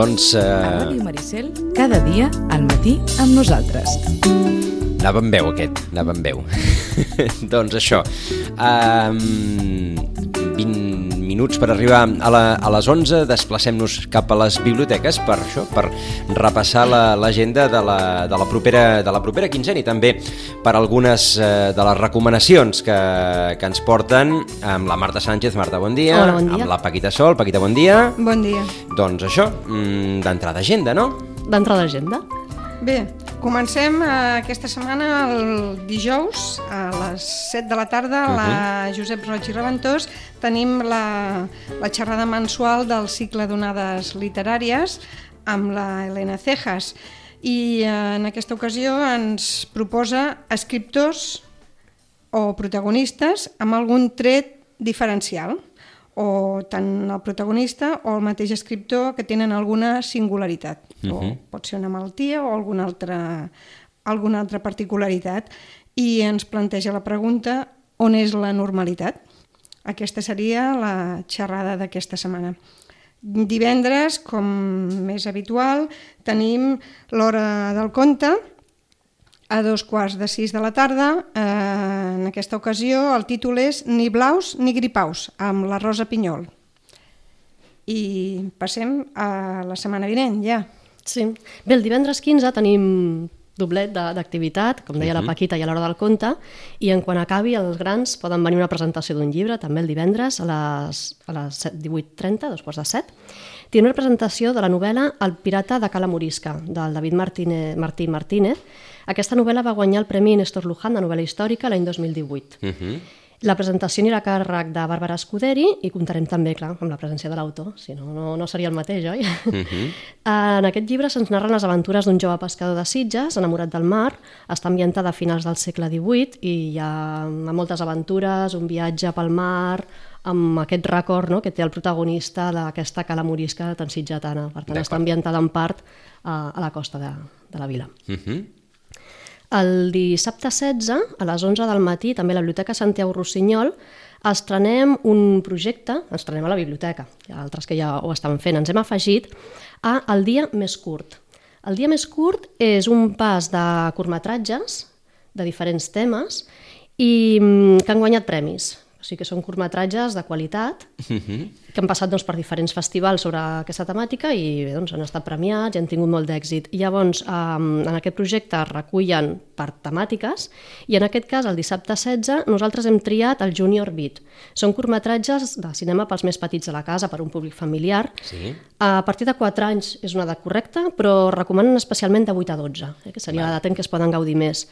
Doncs... A Eh, Ràdio Maricel, cada dia al matí amb nosaltres. anava amb veu aquest, anava amb veu. doncs això, um, 20 minuts per arribar a, la, a les 11, desplacem-nos cap a les biblioteques per això, per repassar la- l'agenda de, la, de, la propera, de la propera quinzena i també per algunes eh, de les recomanacions que, que ens porten amb la Marta Sánchez. Marta, bon dia. Hola, bon dia. Amb la Paquita Sol. Paquita, bon dia. Bon dia. Doncs això, mm, d'entrada agenda, no? D'entrada d'agenda. Bé, comencem eh, aquesta setmana el dijous a les 7 de la tarda a la Josep Roig i Reventós. Tenim la, la xerrada mensual del cicle d'onades literàries amb la Helena Cejas. I eh, en aquesta ocasió ens proposa escriptors o protagonistes amb algun tret diferencial o tant el protagonista o el mateix escriptor que tenen alguna singularitat o pot ser una malaltia o alguna altra, alguna altra particularitat i ens planteja la pregunta on és la normalitat? Aquesta seria la xerrada d'aquesta setmana. Divendres, com més habitual, tenim l'hora del conte, a dos quarts de sis de la tarda. Eh, en aquesta ocasió el títol és Ni blaus ni gripaus, amb la Rosa Pinyol. I passem a la setmana vinent, ja. Sí. Bé, el divendres 15 tenim doblet de- d'activitat, com deia la Paquita, i a l'hora del conte, i en quan acabi els grans poden venir una presentació d'un llibre, també el divendres a les, a les 7 18.30, dos quarts de set. Tiene una presentació de la novel·la El pirata de Cala Morisca, del David Martínez, Martí Martínez. Aquesta novel·la va guanyar el Premi Néstor Luján de novel·la històrica l'any 2018. Uh -huh. La presentació anirà a càrrec de Bàrbara Escuderi i comptarem també, clar, amb la presència de l'autor, si no, no, no seria el mateix, oi? Uh -huh. En aquest llibre se'ns narren les aventures d'un jove pescador de Sitges, enamorat del mar, està ambientada a finals del segle XVIII i hi ha moltes aventures, un viatge pel mar, amb aquest record no?, que té el protagonista d'aquesta cala morisca tan sitgetana. Per tant, està ambientada en part a, a la costa de, de la vila. Uh -huh. El dissabte 16, a les 11 del matí, també a la Biblioteca Santiago Rossinyol, estrenem un projecte, estrenem a la biblioteca, hi ha altres que ja ho estan fent, ens hem afegit a El dia més curt. El dia més curt és un pas de curtmetratges de diferents temes i mm, que han guanyat premis. O sigui que són curtmetratges de qualitat que han passat doncs, per diferents festivals sobre aquesta temàtica i bé, doncs, han estat premiats i han tingut molt d'èxit. Llavors, um, en aquest projecte es recullen per temàtiques i en aquest cas, el dissabte 16, nosaltres hem triat el Junior Beat. Són curtmetratges de cinema pels més petits de la casa, per un públic familiar. Sí. A partir de 4 anys és una edat correcta, però recomanen especialment de 8 a 12, eh, que seria l'edat en què es poden gaudir més.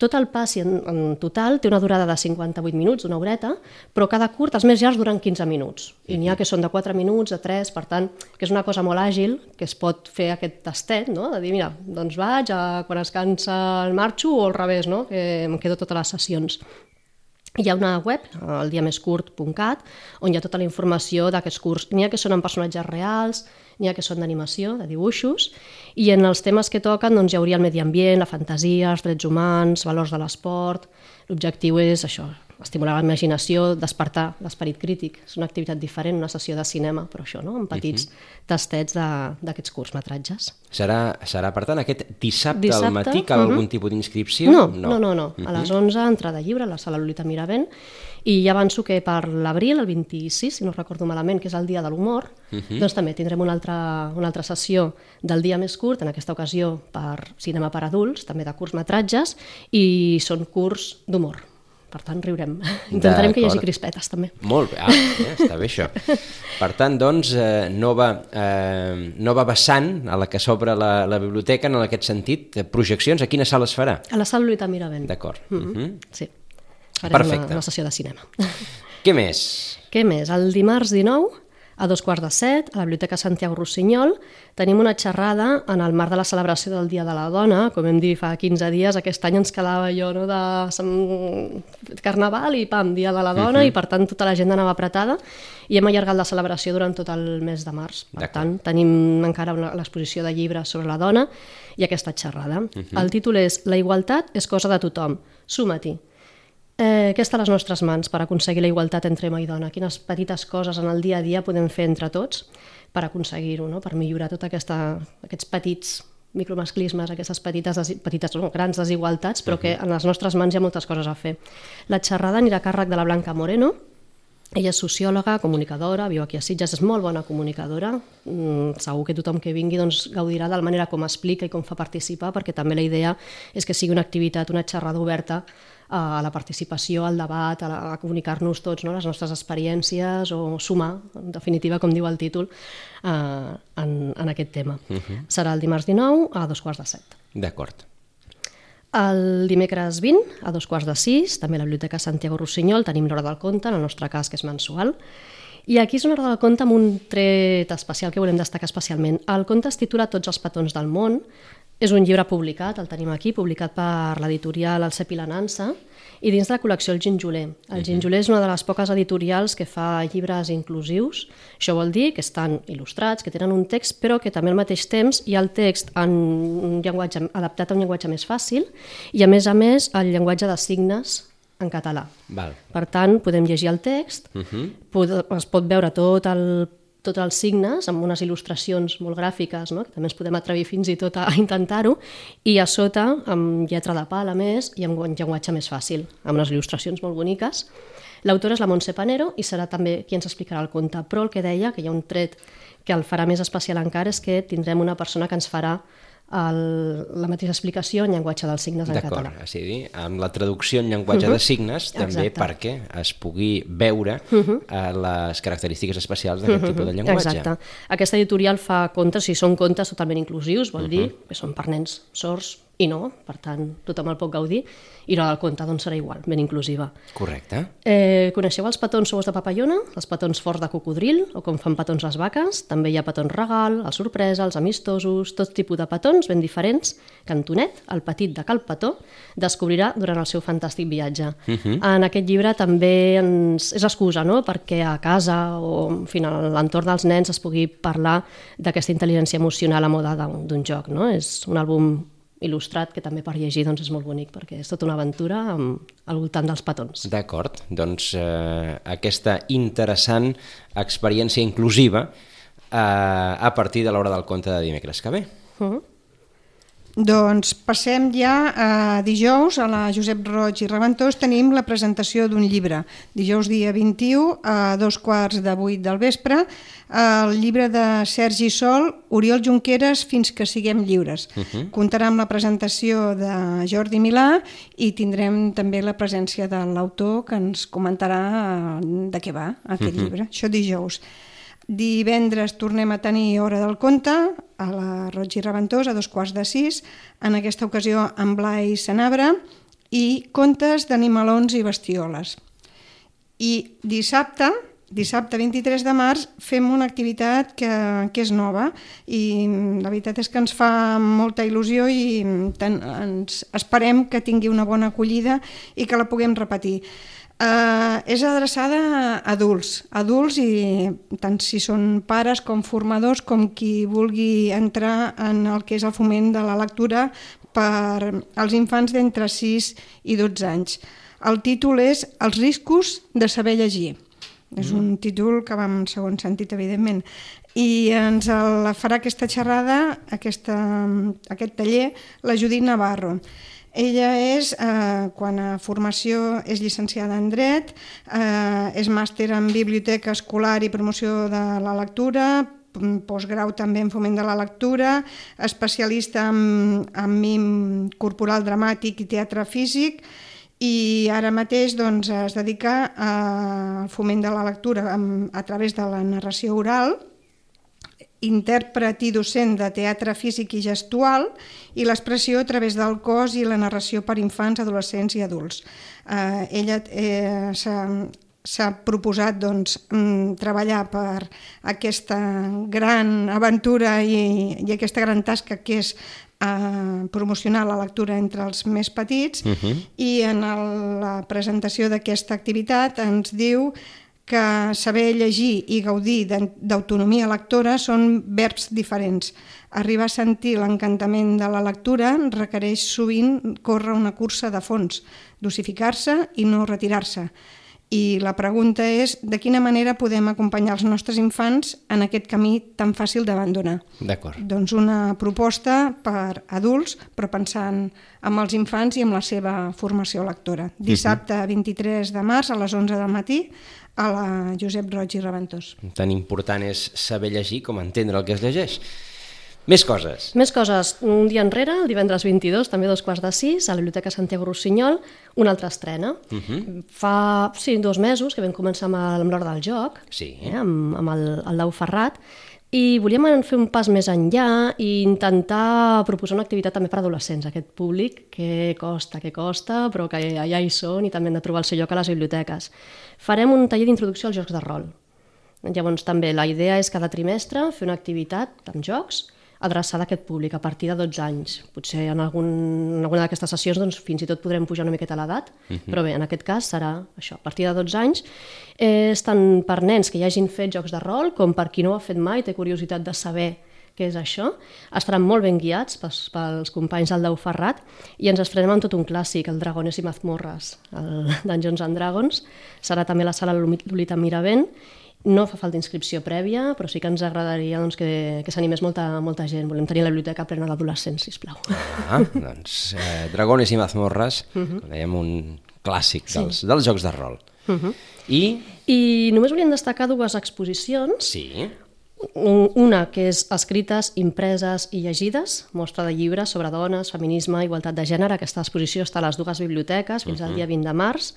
Tot el passi en, en total té una durada de 58 minuts, una horeta, però cada curt, els més llargs, duren 15 minuts. I n'hi ha que són de 4 minuts, de 3, per tant, que és una cosa molt àgil, que es pot fer aquest tastet, no? de dir, mira, doncs vaig, a, quan es cansa el marxo, o al revés, no? que em quedo totes les sessions. Hi ha una web, eldiamescurt.cat, on hi ha tota la informació d'aquests curs. N'hi ha que són en personatges reals, n'hi ha que són d'animació, de dibuixos, i en els temes que toquen doncs, hi hauria el medi ambient, la fantasia, els drets humans, valors de l'esport... L'objectiu és això, estimular la imaginació, despertar l'esperit crític. És una activitat diferent, una sessió de cinema, però això, no? amb petits tastets de- d'aquests curtmetratges. Serà, serà, per tant, aquest dissabte, Dissabte, al matí cal mhm. algun tipus d'inscripció? No, no, no, no. A les 11, entrada lliure, a la sala Lolita Miravent, i ja avanço que per l'abril, el 26, si no recordo malament, que és el dia de l'humor, doncs també tindrem una altra, una altra sessió del dia més curt, en aquesta ocasió per cinema per adults, també de curtmetratges, i són curts d'humor. Per tant, riurem. Intentarem que hi hagi crispetes, també. Molt bé, ah, eh, està bé això. Per tant, doncs, eh, nova, eh, nova vessant a la que s'obre la, la biblioteca en aquest sentit. Eh, Projeccions, a quina sala es farà? A la sala Lolita Miravent. D'acord. Mm. -hmm. Sí. Farem Perfecte. Una, una sessió de cinema. Què més? Què més? El dimarts 19 A dos quarts de set, a la Biblioteca Santiago Rossinyol, tenim una xerrada en el marc de la celebració del Dia de la Dona. Com hem dit fa 15 dies, aquest any ens quedava jo no, de Carnaval i pam, Dia de la Dona, uh -huh. i per tant tota la gent anava apretada i hem allargat la celebració durant tot el mes de març. Per tant, tenim encara l'exposició de llibres sobre la dona i aquesta xerrada. Uh -huh. El títol és La igualtat és cosa de tothom. Suma-t'hi. Eh, què està a les nostres mans per aconseguir la igualtat entre home i dona? Quines petites coses en el dia a dia podem fer entre tots per aconseguir-ho, no? per millorar tots aquests petits micromasclismes, aquestes petites, petites no, grans desigualtats, però que en les nostres mans hi ha moltes coses a fer. La xerrada anirà a càrrec de la Blanca Moreno, ella és sociòloga, comunicadora, viu aquí a Sitges, és molt bona comunicadora. Mm, segur que tothom que vingui doncs, gaudirà de la manera com explica i com fa participar, perquè també la idea és que sigui una activitat, una xerrada oberta a la participació, al debat, a, a comunicar-nos tots no? les nostres experiències o sumar, en definitiva, com diu el títol, eh, en, en aquest tema. Uh -huh. Serà el dimarts 19 a dos quarts de set. D'acord. El dimecres 20, a dos quarts de sis, també a la Biblioteca Santiago Rossinyol, tenim l'hora del conte, en el nostre cas, que és mensual, i aquí és una hora del conte amb un tret especial que volem destacar especialment. El conte es titula Tots els petons del món, és un llibre publicat, el tenim aquí, publicat per l'editorial El Cep i la Nansa, i dins de la col·lecció El Ginjoler. El mhm. Ginjoler és una de les poques editorials que fa llibres inclusius. Això vol dir que estan il·lustrats, que tenen un text, però que també al mateix temps hi ha el text en un llenguatge, adaptat a un llenguatge més fàcil i, a més a més, el llenguatge de signes en català. Val. Per tant, podem llegir el text, uh mhm. -huh. es pot veure tot el tots els signes amb unes il·lustracions molt gràfiques, no? que també ens podem atrevir fins i tot a intentar-ho, i a sota amb lletra de pal, a més, i amb un llenguatge més fàcil, amb unes il·lustracions molt boniques. L'autora és la Montse Panero i serà també qui ens explicarà el conte, però el que deia, que hi ha un tret que el farà més especial encara, és que tindrem una persona que ens farà el, la mateixa explicació en llenguatge dels signes en català. D'acord, és a dir, amb la traducció en llenguatge uh -huh. de signes, també Exacte. perquè es pugui veure uh -huh. eh, les característiques especials d'aquest uh -huh. tipus de llenguatge. Exacte. Aquesta editorial fa contes, si són contes totalment inclusius, vol uh -huh. dir que són per nens sords, i no, per tant, tothom el pot gaudir, i l'hora del conte doncs, serà igual, ben inclusiva. Correcte. Eh, coneixeu els petons sous de papallona, els petons forts de cocodril, o com fan petons les vaques? També hi ha petons regal, els sorpresa, els amistosos, tot tipus de petons ben diferents que Antonet, el petit de Cal Petó, descobrirà durant el seu fantàstic viatge. Uh mhm. -huh. En aquest llibre també ens... és excusa no? perquè a casa o en fi, a l'entorn dels nens es pugui parlar d'aquesta intel·ligència emocional a moda d'un joc. No? És un àlbum il·lustrat, que també per llegir doncs, és molt bonic, perquè és tota una aventura amb, al voltant dels petons. D'acord, doncs eh, aquesta interessant experiència inclusiva eh, a partir de l'hora del conte de dimecres que ve. Uh -huh. Doncs passem ja a dijous, a la Josep Roig i Reventós tenim la presentació d'un llibre. Dijous dia 21 a dos quarts de vuit del vespre, el llibre de Sergi Sol, Oriol Junqueras, Fins que siguem lliures. Uh -huh. Comptarà amb la presentació de Jordi Milà i tindrem també la presència de l'autor que ens comentarà de què va aquest uh -huh. llibre. Això dijous. Divendres tornem a tenir Hora del Conte a la Roig i Reventós a dos quarts de sis, en aquesta ocasió amb Blai Sanabra i contes d'animalons i bestioles. I dissabte, dissabte 23 de març, fem una activitat que, que és nova i la veritat és que ens fa molta il·lusió i ten, ens esperem que tingui una bona acollida i que la puguem repetir. Uh, és adreçada a adults, adults i tant si són pares com formadors com qui vulgui entrar en el que és el foment de la lectura per als infants d'entre 6 i 12 anys. El títol és Els riscos de saber llegir. És un mm. títol que va en segon sentit, evidentment. I ens la farà aquesta xerrada, aquesta, aquest taller, la Judit Navarro. Ella és, eh, quan a formació és llicenciada en dret, eh, és màster en biblioteca escolar i promoció de la lectura, postgrau també en foment de la lectura, especialista en, en mim corporal dramàtic i teatre físic, i ara mateix doncs, es dedica al foment de la lectura a través de la narració oral, intèrpret i docent de teatre físic i gestual i l'expressió a través del cos i la narració per infants, adolescents i adults. Eh, ella eh, s'ha proposat doncs, mm, treballar per aquesta gran aventura i, i aquesta gran tasca que és eh, promocionar la lectura entre els més petits uh -huh. i en el, la presentació d'aquesta activitat ens diu que saber llegir i gaudir d'autonomia lectora són verbs diferents. Arribar a sentir l'encantament de la lectura requereix sovint córrer una cursa de fons, dosificar-se i no retirar-se. I la pregunta és de quina manera podem acompanyar els nostres infants en aquest camí tan fàcil d'abandonar. D'acord. Doncs una proposta per adults, però pensant en els infants i amb la seva formació lectora. Dissabte 23 de març a les 11 del matí a la Josep Roig i Reventós. Tan important és saber llegir com entendre el que es llegeix. Més coses. Més coses. Un dia enrere, el divendres 22, també dos quarts de sis, a la Biblioteca Santiago Rossinyol, una altra estrena. Uh -huh. Fa sí, dos mesos que vam començar amb, amb l'hora del joc, sí. eh, amb, amb el, el Dau Ferrat, i volíem fer un pas més enllà i intentar proposar una activitat també per adolescents, aquest públic que costa, que costa, però que allà hi són i també han de trobar el seu lloc a les biblioteques. Farem un taller d'introducció als jocs de rol. Llavors també la idea és cada trimestre fer una activitat amb jocs adreçada a aquest públic a partir de 12 anys. Potser en, algun, en alguna d'aquestes sessions doncs, fins i tot podrem pujar una miqueta l'edat, uh -huh. però bé, en aquest cas serà això, a partir de 12 anys. Eh, és tant per nens que hi hagin fet jocs de rol com per qui no ho ha fet mai, té curiositat de saber què és això. Estaran molt ben guiats pels, pels companys del Deu Ferrat i ens estrenem amb tot un clàssic, el Dragones i Mazmorras, el Dungeons and Dragons. Serà també la sala Lolita Miravent no fa falta inscripció prèvia, però sí que ens agradaria doncs, que, que s'animés molta, molta gent. Volem tenir la biblioteca plena d'adolescents, sisplau. Ah, doncs eh, Dragones i Mazmorras, uh mhm. -huh. com dèiem, un clàssic dels, sí. dels jocs de rol. Uh mhm. -huh. I... I només volíem destacar dues exposicions. Sí. Una que és escrites, impreses i llegides, mostra de llibres sobre dones, feminisme, igualtat de gènere. Aquesta exposició està a les dues biblioteques fins uh -huh. al mhm. dia 20 de març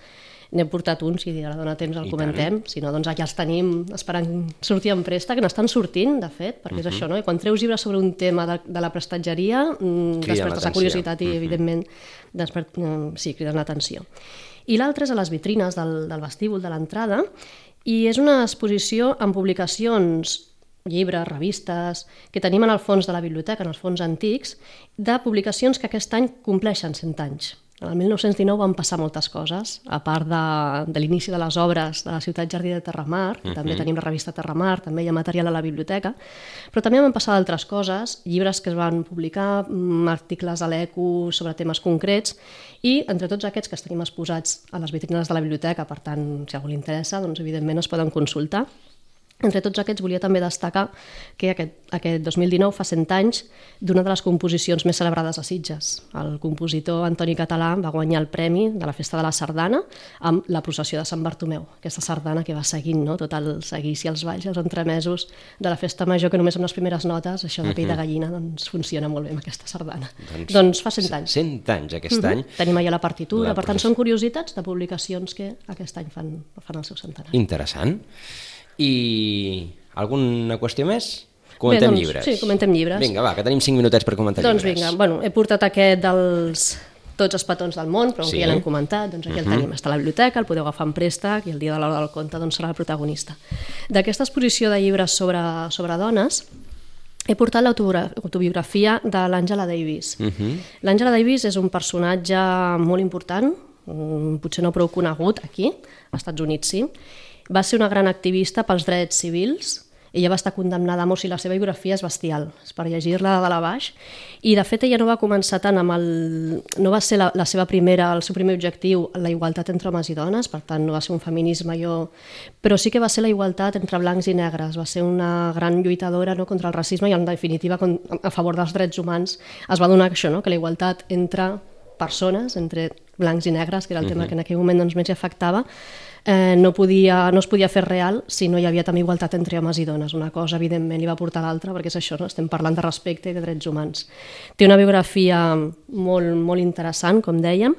n'hem portat uns i ara dona temps el I comentem, tant. si no doncs ja els tenim esperant sortir en préstec, que n'estan sortint de fet, perquè uh -huh. és mhm. això, no? I quan treus llibres sobre un tema de, de la prestatgeria mm, despertes la curiositat i uh mhm. -huh. evidentment despert, mm, sí, criden l'atenció. I l'altre és a les vitrines del, del vestíbul de l'entrada i és una exposició amb publicacions llibres, revistes, que tenim en el fons de la biblioteca, en els fons antics, de publicacions que aquest any compleixen 100 anys. El 1919 van passar moltes coses, a part de, de l'inici de les obres de la ciutat Jardí de Terramar, que uh -huh. també tenim la revista Terramar, també hi ha material a la biblioteca, però també van passar altres coses, llibres que es van publicar, mm, articles a l'ECO sobre temes concrets, i entre tots aquests que els tenim exposats a les vitrines de la biblioteca, per tant, si a algú li interessa, doncs evidentment es poden consultar. Entre tots aquests volia també destacar que aquest, aquest 2019 fa 100 anys d'una de les composicions més celebrades a Sitges. El compositor Antoni Català va guanyar el premi de la Festa de la Sardana amb la processió de Sant Bartomeu, aquesta sardana que va seguint no? tot el seguici, els balls, els entremesos de la Festa Major, que només amb les primeres notes, això de pell de mhm. gallina, doncs funciona molt bé amb aquesta sardana. Doncs, doncs fa 100 anys. 100 anys aquest uh -huh. any. Tenim allà la partitura, la per tant són curiositats de publicacions que aquest any fan, fan el seu centenari. Interessant. I alguna qüestió més? Comentem Bé, doncs, llibres. Sí, comentem llibres. Vinga, va, que tenim 5 minutets per comentar doncs llibres. Doncs vinga, bueno, he portat aquest dels tots els petons del món, però sí. ja l'hem comentat, doncs aquí uh -huh. el mhm. tenim, està a la biblioteca, el podeu agafar en préstec i el dia de l'hora del conte doncs, serà el protagonista. D'aquesta exposició de llibres sobre, sobre dones, he portat l'autobiografia de l'Àngela Davis. Uh mhm. -huh. L'Àngela Davis és un personatge molt important, mm, potser no prou conegut aquí, als Estats Units sí, va ser una gran activista pels drets civils, ella va estar condemnada a i la seva biografia és bestial, és per llegir-la de dalt a baix. I de fet ella no va començar tant amb el... no va ser la, la seva primera, el seu primer objectiu la igualtat entre homes i dones, per tant no va ser un feminisme jo... però sí que va ser la igualtat entre blancs i negres, va ser una gran lluitadora no, contra el racisme i en definitiva a favor dels drets humans. Es va donar això, no, que la igualtat entre persones, entre blancs i negres, que era el tema uh -huh. que en aquell moment doncs, més afectava, eh, no, podia, no es podia fer real si no hi havia també igualtat entre homes i dones. Una cosa, evidentment, li va portar l'altra, perquè és això, no? estem parlant de respecte i de drets humans. Té una biografia molt, molt interessant, com dèiem,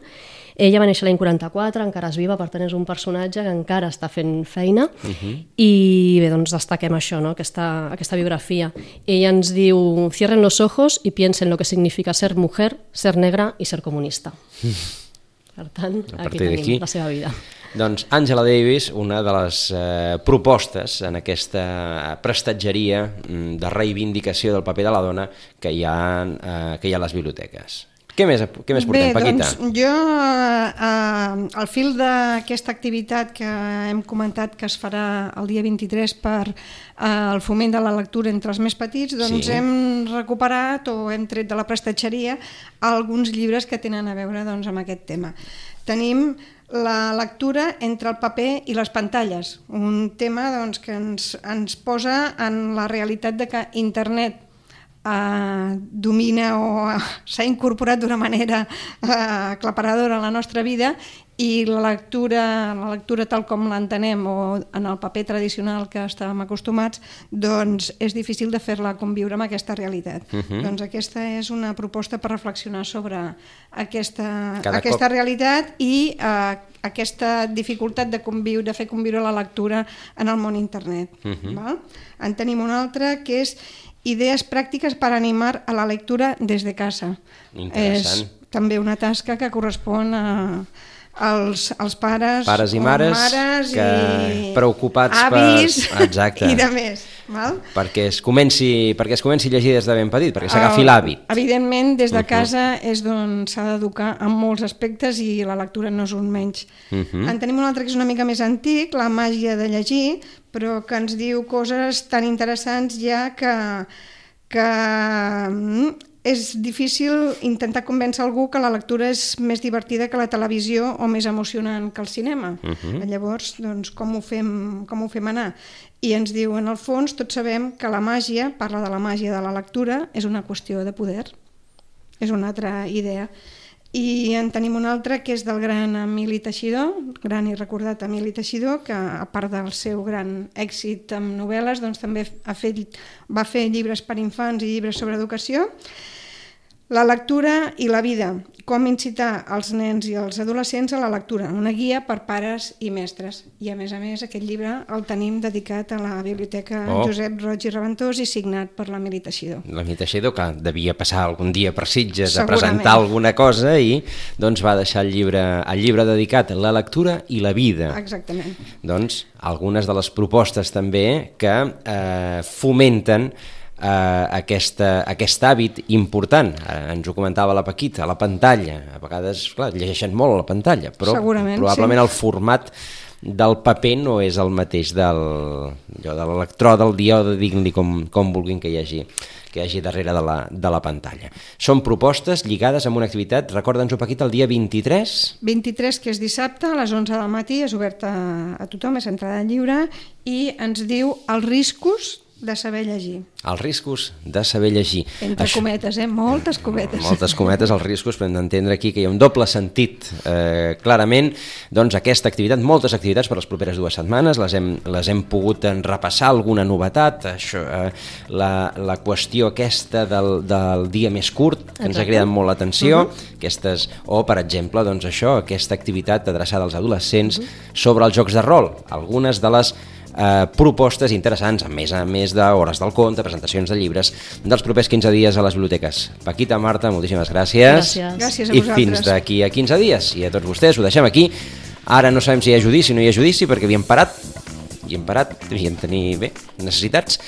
ella va néixer l'any 44, encara és viva, per tant és un personatge que encara està fent feina uh -huh. i bé, doncs destaquem això, no? aquesta, aquesta biografia. Ella ens diu, cierren los ojos y piensen lo que significa ser mujer, ser negra y ser comunista. Uh -huh. Per tant, aquí tenim la seva vida. Doncs Angela Davis, una de les eh, propostes en aquesta prestatgeria mm, de reivindicació del paper de la dona que hi ha, eh, que hi ha a les biblioteques. Què més, què més portem, Bé, Paquita? doncs jo, eh, al fil d'aquesta activitat que hem comentat que es farà el dia 23 per eh, el foment de la lectura entre els més petits, doncs Sí. hem recuperat o hem tret de la prestatgeria alguns llibres que tenen a veure doncs, amb aquest tema. Tenim la lectura entre el paper i les pantalles, un tema doncs, que ens, ens posa en la realitat de que internet eh, domina o s'ha incorporat d'una manera eh, aclaparadora a la nostra vida i la lectura, la lectura tal com l'entenem o en el paper tradicional que estàvem acostumats, doncs és difícil de fer-la conviure amb aquesta realitat. Uh -huh. Doncs aquesta és una proposta per reflexionar sobre aquesta, Cada aquesta cop- realitat i eh, aquesta dificultat de conviure, de fer conviure la lectura en el món internet. Uh -huh. val? En tenim una altra que és idees pràctiques per animar a la lectura des de casa. Interessant. És també una tasca que correspon a, als, als pares, Pares i mares mares que i preocupats per- avis Exacte. i de més. Val? perquè es comenci, perquè es comenci a llegir des de ben petit, perquè s'agafi El- l'hàbit. Evidentment, des de Mhm. casa és d'on s'ha d'educar en molts aspectes i la lectura no és un menys. Mhm. En tenim un altre que és una mica més antic, La màgia de llegir, però que ens diu coses tan interessants ja que, que mm, és difícil intentar convèncer algú que la lectura és més divertida que la televisió o més emocionant que el cinema. Mhm. Llavors, doncs, com ho, fem, com ho fem anar? I ens diu, en el fons, tots sabem que la màgia, parla de la màgia de la lectura, és una qüestió de poder. És una altra idea. I en tenim una altra que és del gran Emili Teixidor, gran i recordat Emili Teixidor, que a part del seu gran èxit amb novel·les, doncs també ha fet, va fer llibres per infants i llibres sobre educació. La lectura i la vida, com incitar els nens i els adolescents a la lectura, una guia per pares i mestres. I a més a més aquest llibre el tenim dedicat a la Biblioteca Oh. Josep Roig i Reventós i signat per l'Emili Teixidor. La Teixidor, que devia passar algun dia per Sitges a presentar alguna cosa i doncs va deixar el llibre, el llibre dedicat a la lectura i la vida. Exactament. Doncs algunes de les propostes també que eh, fomenten eh, aquesta, aquest hàbit important. Eh, ens ho comentava la Paquita, la pantalla. A vegades, clar, llegeixen molt a la pantalla, però Segurament, probablement sí. el format del paper no és el mateix del, allò, de l'electró, del diode, diguin-li com, com vulguin que hi hagi que hi hagi darrere de la, de la pantalla. Són propostes lligades amb una activitat, recorda'ns-ho, Paquita, el dia 23 23, que és dissabte, a les 11 del matí, és oberta a tothom, és entrada lliure, i ens diu els riscos de saber llegir. els riscos de saber llegir. Entre Això- cometes, eh? Moltes cometes. Moltes cometes, els riscos, però hem d'entendre aquí que hi ha un doble sentit. Eh, clarament, doncs aquesta activitat, moltes activitats per les properes dues setmanes, les hem, les hem pogut en repassar, alguna novetat, això, eh, la, la qüestió aquesta del, del dia més curt, que ens ha Exacte. cridat molt l'atenció, uh -huh. aquestes, o per exemple, doncs això, aquesta activitat adreçada als adolescents uh -huh. sobre els jocs de rol, algunes de les eh, propostes interessants, a més a més d'hores del conte, presentacions de llibres, dels propers 15 dies a les biblioteques. Paquita, Marta, moltíssimes gràcies. Gràcies. Gràcies a I fins d'aquí a 15 dies. I a tots vostès ho deixem aquí. Ara no sabem si hi ha judici o no hi ha judici, perquè havíem parat, i hem parat, devíem tenir, bé, necessitats,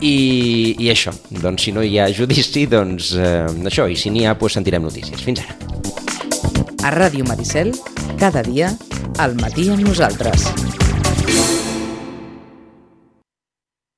i, i això, doncs si no hi ha judici, doncs eh, això, i si n'hi ha, doncs sentirem notícies. Fins ara. A Ràdio Maricel, cada dia, al matí amb nosaltres.